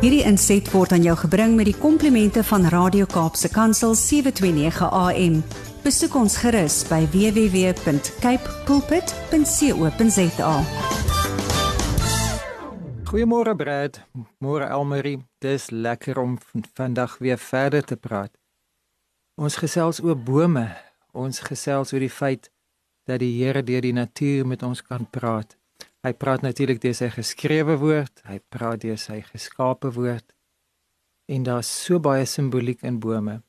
Hierdie inset word aan jou gebring met die komplimente van Radio Kaapse Kansel 729 AM. Besoek ons gerus by www.cape pulpit.co.za. Goeiemôre Brad, môre Elmarie. Dis lekker om vandag weer verder te praat. Ons gesels oor bome. Ons gesels oor die feit dat die Here deur die natuur met ons kan praat. Hy praat natuurlik deur sy geskrewe woord, hy praat deur sy geskape woord. En daar's so baie simboliek in bome.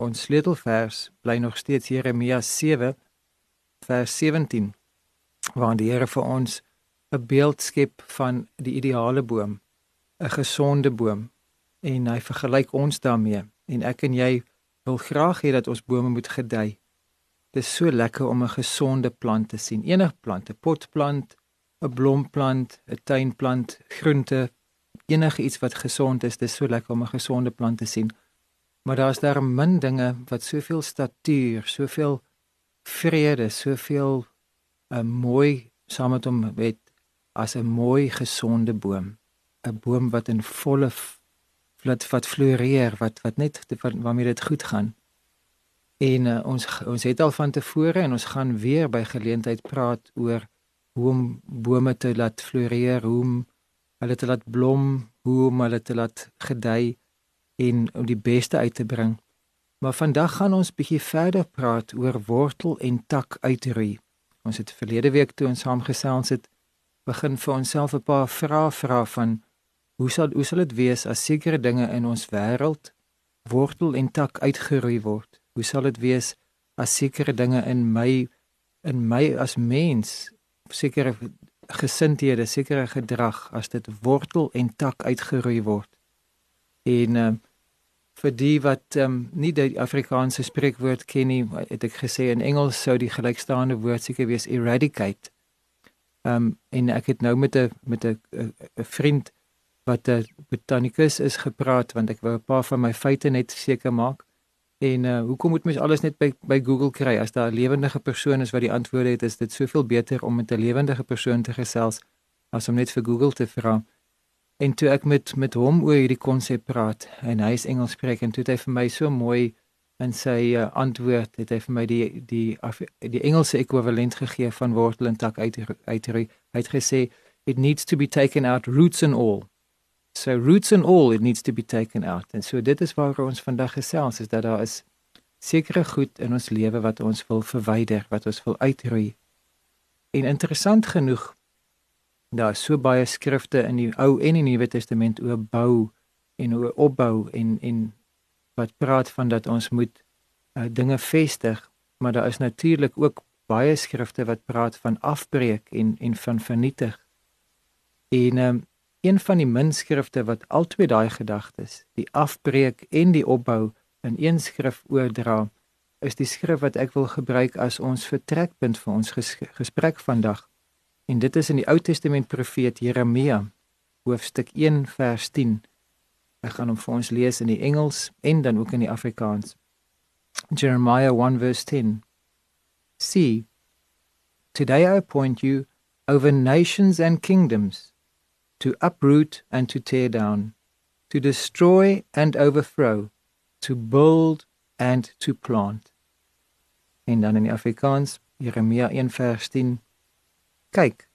Ons sleutelvers bly nog steeds Jeremia 7 vers 17 waar die Here vir ons 'n beeld skep van die ideale boom, 'n gesonde boom en hy vergelyk ons daarmee en ek en jy wil graag hê dat ons bome moet gedei. Dit is so lekker om 'n gesonde plant te sien. Enige plant, 'n potplant, 'n blomplant, 'n tuinplant, groente, enige iets wat gesond is, dis so lekker om 'n gesonde plant te sien. Maar daar's daar min dinge wat soveel statuur, soveel vrede, soveel 'n uh, mooi saam met hom het as 'n mooi gesonde boom. 'n Boom wat in volle wat wat floreer, wat wat net wat, waarmee dit goed gaan. En uh, ons ons het al van tevore en ons gaan weer by geleentheid praat oor hoe om bome te laat floreer, hoe om hulle te laat blom, hoe om hulle te laat gedei en om die beste uit te bring. Maar vandag gaan ons bietjie verder praat oor wortel en tak uitroei. Ons het verlede week toe ons saamgesels het begin vir onsself 'n paar vrae vra van hoe sal hoe sal dit wees as sekere dinge in ons wêreld wortel en tak uitgeroei word? Hoe sal dit wees as sekere dinge in my in my as mens sekere gesindhede, sekere gedrag as dit wortel en tak uitgeroei word. En uh, vir die wat um, nie die Afrikaanse spreekwoord ken nie, het ek gesê in Engels sou die gelykstaande woord seker wees eradicate. Um en ek het nou met 'n met 'n 'n vriend wat 'n botanikus is gepraat want ek wou 'n paar van my feite net seker maak. En uh hoekom moet mens alles net by by Google kry as daar 'n lewendige persoon is wat die antwoorde het? Is dit soveel beter om met 'n lewendige persoon te gesels as om net vir Google te vra? En toe ek met met hom oor hierdie konsep praat en hy is Engels spreek en toe het hy vir my so mooi in sy uh, antwoord het hy vir my die die die Engelse ekwivalent gegee van wortel en tak uit uit hy het gesê it needs to be taken out roots and all So roots and all it needs to be taken out. En so dit is waar ons vandag gesels is dat daar is sekere goed in ons lewe wat ons wil verwyder, wat ons wil uitroei. En interessant genoeg daar is so baie skrifte in die Ou en die Nuwe Testament oor bou en oor opbou en en wat praat van dat ons moet uh, dinge vestig, maar daar is natuurlik ook baie skrifte wat praat van afbreek en en van vernietig. En um, een van die minskrifte wat albei daai gedagtes, die afbreek en die opbou in een skrif oordra, is die skrif wat ek wil gebruik as ons vertrekpunt vir ons ges gesprek vandag. En dit is in die Ou Testament profeet Jeremia, hoofstuk 1 vers 10. Ek gaan hom vir ons lees in die Engels en dan ook in die Afrikaans. Jeremiah 1 verse 10. See, today I appoint you over nations and kingdoms to uproot and to tear down, to destroy and overthrow, to build and to plant. En dan in Afrikaans, Jeremia 1 vers 10. Kyk,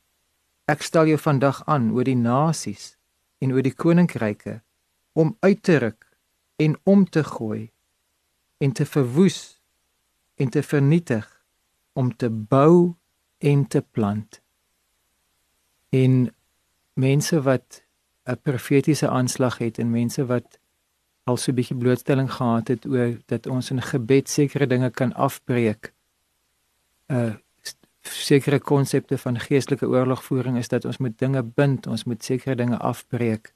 ek stel jou vandag aan oor die nasies en oor die koninkryke om uit te ruk en om te gooi en te verwoes en te vernietig om te bou en te plant. En mense wat 'n profetiese aanslag het en mense wat al so 'n bietjie blootstelling gehad het oor dat ons in gebed sekere dinge kan afbreek. uh, sekere konsepte van geestelike oorlogvoering is dat ons moet dinge bind, ons moet sekere dinge afbreek.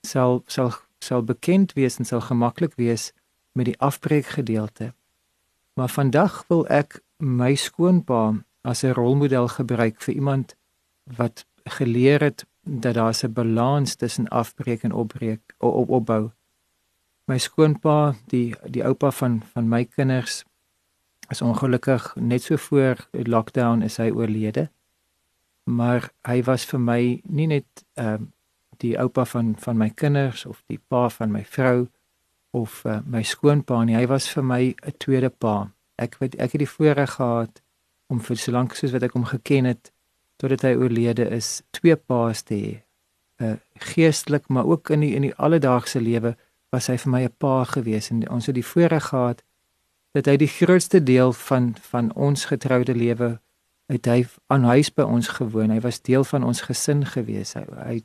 Sal sal sal bekend wees en sal gemaklik wees met die afbreek gedeelte. Maar vandag wil ek my skoonpa as 'n rolmodel gebruik vir iemand wat geleer het dat daar 'n balans tussen afbreek en opbreek op opbou. My skoonpa, die die oupa van van my kinders is ongelukkig net so voor lockdown is hy oorlede. Maar hy was vir my nie net ehm uh, die oupa van van my kinders of die pa van my vrou of uh, my skoonpa nie. Hy was vir my 'n tweede pa. Ek weet ek het die voorreg gehad om vir so lank soos wat ek hom geken het totdat hy oorlede is, twee paas te hê. Uh geestelik, maar ook in die in die alledaagse lewe was hy vir my 'n pa gewees en ons het die voorreg gehad dat hy die grootste deel van van ons getroude lewe het hy aan huis by ons gewoon. Hy was deel van ons gesin gewees. Hy hy,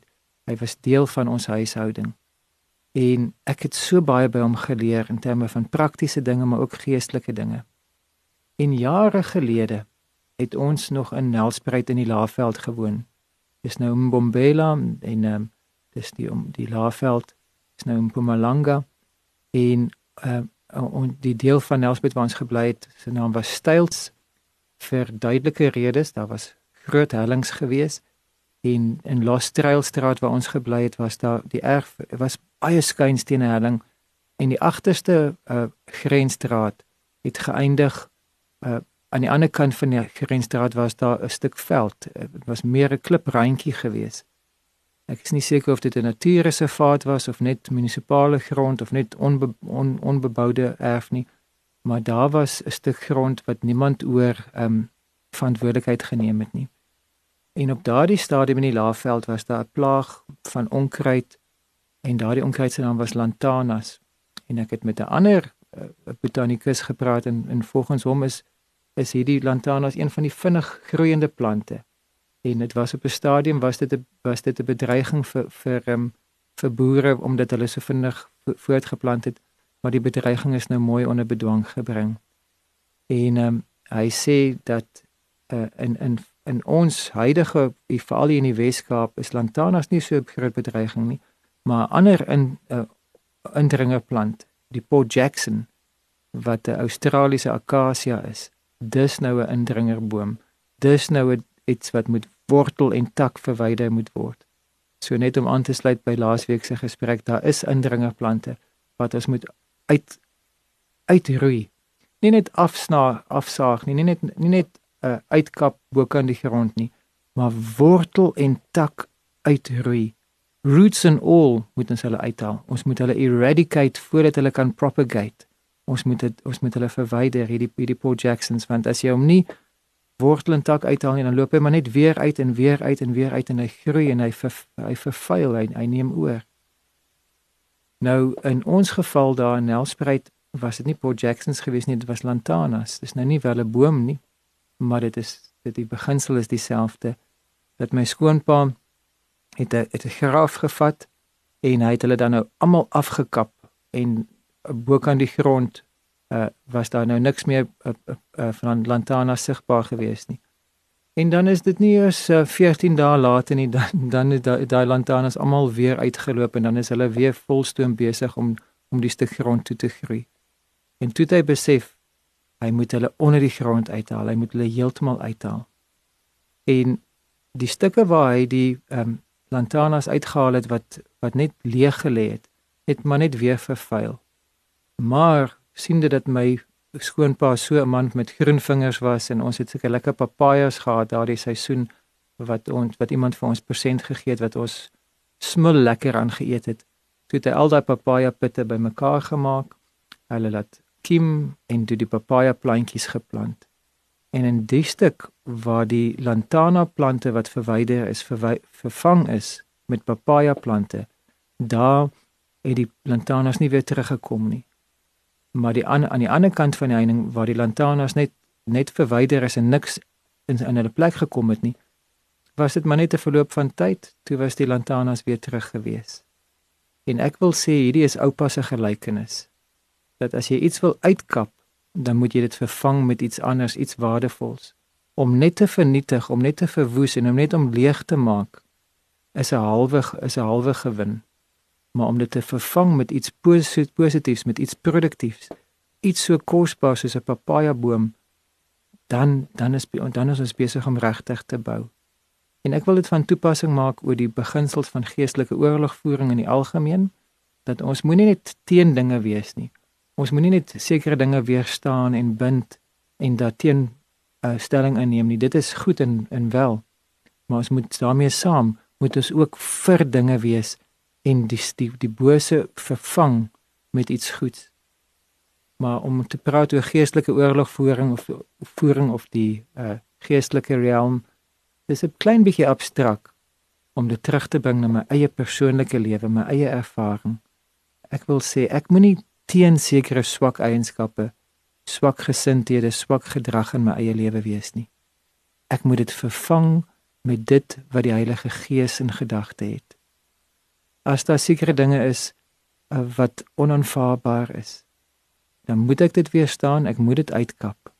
hy was deel van ons huishouding. En ek het so baie by hom geleer in terme van praktiese dinge maar ook geestelike dinge. En jare gelede het ons nog in Nelspruit in die Laagveld gewoon. Dis nou Mbombela en um, dis die om die Laagveld is nou in Mpumalanga en uh, en die deel van Nelspruit waar ons gebly het, se naam was Styls vir duidelike redes. Daar was groot hellings gewees en in Lostrailstraat waar ons gebly het, was daar die erf was baie skuinstene helling en die agterste uh, grensstraat het geëindig uh, aan die ander kant van die grensstraat was daar 'n stuk veld. Dit was meer 'n kliprandjie gewees. Ek is nie seker of dit 'n natuurreservaat was of net munisipale grond of net onbe, on, onbeboude erf nie maar daar was 'n stuk grond wat niemand oor ehm um, verantwoordelikheid geneem het nie. En op daardie stadium in die Laagveld was daar 'n plaag van onkruid en daardie onkruid se naam was lantanas. En ek het met 'n ander uh, botanikus gepraat en, en volgens hom is is hierdie lantanas een van die vinnig groeiende plante. En dit was op 'n stadium was dit 'n was dit 'n bedreiging vir vir um, vir boere omdat hulle so vinnig voortgeplant het maar die bedreiging is nou mooi onder bedwang gebring. En um, hy sê dat uh, in in in ons huidige veral in die Weskaap is lantanas nie so 'n groot bedreiging nie, maar ander in uh, indringerplant, die Port Jackson wat 'n Australiese akasia is. Dis nou 'n indringerboom. Dis nou iets wat moet wortel en tak verwyder moet word. So net om aan te sluit by laasweek se gesprek, daar is indringerplante wat ons moet uit uitroei. Nie net afsna afsaag nie, nie net nie net 'n uh, uitkap bo kan die grond nie, maar wortel en tak uitroei. Roots and all moet ons hulle uithaal. Ons moet hulle eradicate voordat hulle kan propagate. Ons moet dit ons moet hulle verwyder hierdie hierdie Paul Jacksons want as jy hom nie wortel en tak uithaal nie, dan loop hy maar net weer uit en weer uit en weer uit en hy groei en hy ver, hy vervuil hy, hy neem oor. Nou in ons geval daar in Nelspruit was dit nie Port Jacksons gewees nie, dit was lantanas. Dis nou nie wel 'n boom nie, maar dit is dit die beginsel is dieselfde. Dat my skoonpa het 'n het 'n graaf gevat en hy het hulle dan nou almal afgekap en bokant die grond uh, was daar nou niks meer uh, uh, uh, van lantanas sigbaar gewees nie. En dan is dit nie eers uh, 14 dae later nie dan dan is daai daai lantaarns almal weer uitgeloop en dan is hulle weer volstoom besig om om die stuk grond toe te groei. En toe hy besef hy moet hulle onder die grond uithaal, hy moet hulle heeltemal uithaal. En die stukke waar hy die ehm um, lantaarns uitgehaal het wat wat net leeg gelê het, het maar net weer vervuil. Maar sien dit dat my skoonpa so 'n man met groen vingers was en ons het seker lekker papajas gehad daardie seisoen wat ons wat iemand vir ons persent gegee het wat ons smul lekker aan geëet het. Toe het hy al daai papaja pitte bymekaar gemaak. Hulle laat kiem en toe die papaja plantjies geplant. En in die stuk waar die lantana plante wat verwyder is vervang is met papaja plante, daar het die lantanas nie weer teruggekom nie maar die aan aan die ander kant van die heining waar die lantaarns net net verwyder is en niks in in hulle plek gekom het nie was dit maar net 'n verloop van tyd toe was die lantaarns weer terug gewees. En ek wil sê hierdie is oupa se gelykenis dat as jy iets wil uitkap dan moet jy dit vervang met iets anders iets waardevols. Om net te vernietig om net te verwoes en om net om leeg te maak is 'n halwe is 'n halwe gewin maar om dit te vervang met iets positiefs, met iets produktiefs, iets so kosbaar soos 'n papaja boom, dan dan is dan is ons besig om regtig te bou. En ek wil dit van toepassing maak oor die beginsels van geestelike oorlogvoering in die algemeen dat ons moenie net teen dinge wees nie. Ons moenie net sekere dinge weerstaan en bind en daarteen 'n uh, stelling inneem nie. Dit is goed en en wel. Maar ons moet daarmee saam moet ons ook vir dinge wees en die die, die bose vervang met iets goeds. Maar om te praat oor geestelike oorlogvoering of voering of die uh geestelike realm, dis 'n klein bietjie abstrakt om dit terug te bring na my eie persoonlike lewe, my eie ervaring. Ek wil sê ek moenie teen sekere swak eienskappe, swak gesindhede, swak gedrag in my eie lewe wees nie. Ek moet dit vervang met dit wat die Heilige Gees in gedagte het. As daar sekere dinge is uh, wat onaanvaarbaar is, dan moet ek dit weerstaan, ek moet dit uitkap,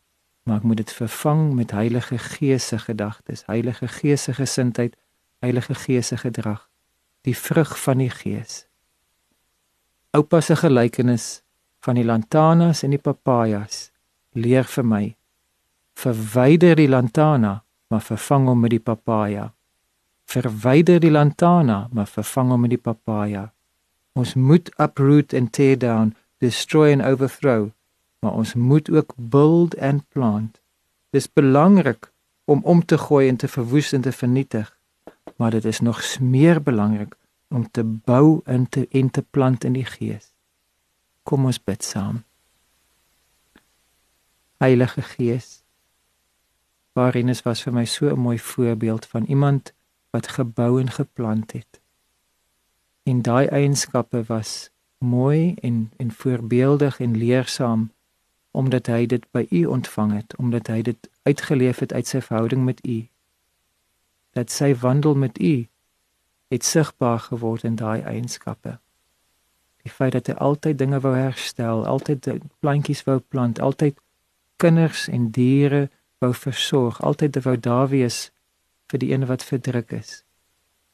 maar ek moet dit vervang met Heilige Gees se gedagtes, Heilige Gees se gesindheid, Heilige Gees se gedrag, die vrug van die Gees. Oupa se gelykenis van die lantanas en die papajas leer vir my verwyder die lantana maar vervang hom met die papaja. Verwyder die lantana, maar vervang hom met die papaja. Ons moet uproot and tear down, destroy and overthrow, maar ons moet ook build and plant. Dis belangrik om om te gooi en te verwoes en te vernietig, maar dit is nog meer belangrik om te bou en te en te plant in die gees. Kom ons bid saam. Heilige Gees, Waarinus was vir my so 'n mooi voorbeeld van iemand wat gebou en geplant het. En daai eienskappe was mooi en en voorbeeldig en leersaam omdat hy dit by u ontvang het, omdat hy dit uitgeleef het uit sy verhouding met u. Dat sy wandel met u het sigbaar geword in daai eienskappe. Die feit dat hy altyd dinge wou herstel, altyd plantjies wou plant, altyd kinders en diere wou versorg, altyd wou daar wees vir die een wat verdruk is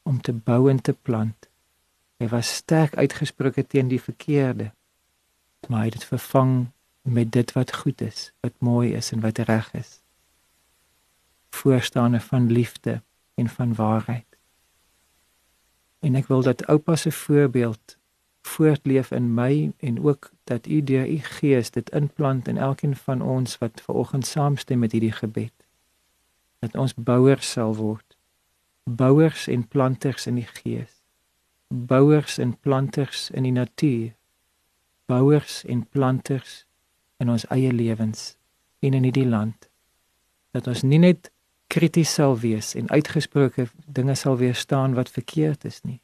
om te bou en te plant. Hy was sterk uitgesproke teen die verkeerde, maar hy het dit vervang met dit wat goed is, wat mooi is en wat reg is. Voorstaande van liefde en van waarheid. En ek wil dat oupa se voorbeeld voortleef in my en ook dat u deur u gees dit inplant in elkeen van ons wat ver oggend saamstem met hierdie gebed. Dat ons bouers sal word. Bouers en planters in die gees. Bouers en planters in die natuur. Bouers en planters in ons eie lewens en in hierdie land. Dat ons nie net krities sal wees en uitgesproke dinge sal weerstaan wat verkeerd is nie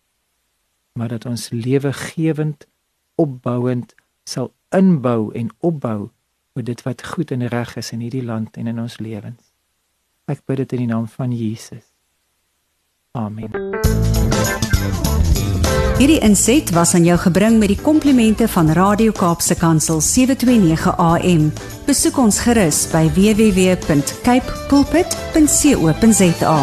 maar dat ons lewe gewend opbouend sal inbou en opbou oor dit wat goed en reg is in hierdie land en in ons lewens. Ek bid dit in die naam van Jesus. Amen. Hierdie inset was aan jou gebring met die komplimente van Radio Kaapse Kansel 729 AM. Besoek ons gerus by www.cape pulpit.co.za.